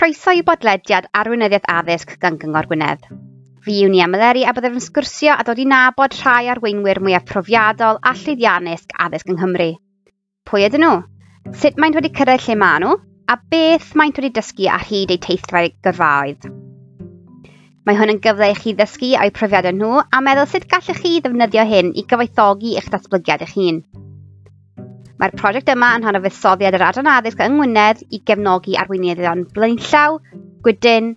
Croeso i bodlediad Arweinyddiaeth Addysg gan Gyngor Gwynedd. Fi yw ni Emeleri a byddaf yn sgwrsio a dod i nabod rhai arweinwyr mwyaf profiadol a llyddiannus addysg yng Nghymru. Pwy ydyn nhw? Sut maent wedi cyrraedd lle maen nhw? A beth maent wedi dysgu ar hyd eu teithrau gyrfaoedd? Mae hwn yn gyfle i chi ddysgu o'u profiadau nhw a meddwl sut gallech chi ddefnyddio hyn i gyfoethogi eich datblygiad eich hun. Mae'r prosiect yma yn rhan o fuddsoddiad yr Adran Addysg yng Ngwynedd i gefnogi arweinyddion blaenllaw, gwydyn,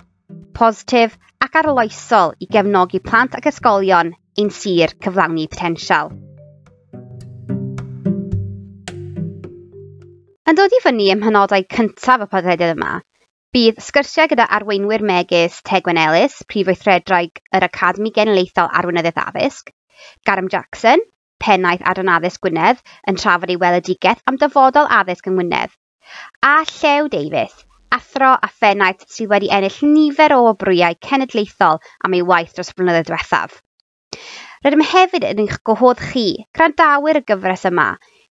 positif ac arloesol i gefnogi plant ac ysgolion ein sir cyflawni potensial. Yn dod i fyny ym mhynodau cyntaf y podlediad yma, bydd sgyrsiau gyda arweinwyr megis Tegwen Ellis, prif weithredraig yr Academi Genedlaethol Arweinyddiaeth Addysg, Garam Jackson, Pennaeth Adran Addysg Gwynedd yn trafod ei weledigaeth am dyfodol addysg yng Ngwynedd. A Llew Davies, athro a phennaeth sydd wedi ennill nifer o obrwyau cenedlaethol am ei waith dros flynyddoedd diwethaf. Rydym hefyd yn eich gohodd chi, grandawyr y gyfres yma,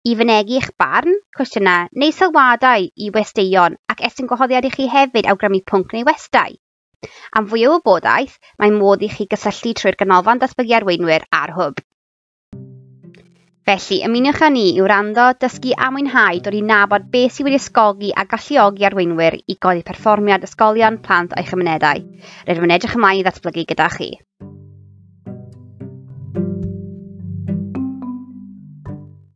i fynegu eich barn, cwestiynau neu sylwadau i westeion ac estyn gwahoddiad i chi hefyd awgrymu pwnc neu westau. Am fwy o wybodaeth, mae modd i chi gysylltu trwy'r ganolfan datblygu arweinwyr ar hwb. Felly, ymuniwch â ni i wrando, dysgu a mwynhau dod i nabod beth sydd wedi ysgogi a galluogi arweinwyr i godi perfformiad ysgolion, plant a'u chymunedau. Rydym yn edrych ymlaen i ddatblygu gyda chi.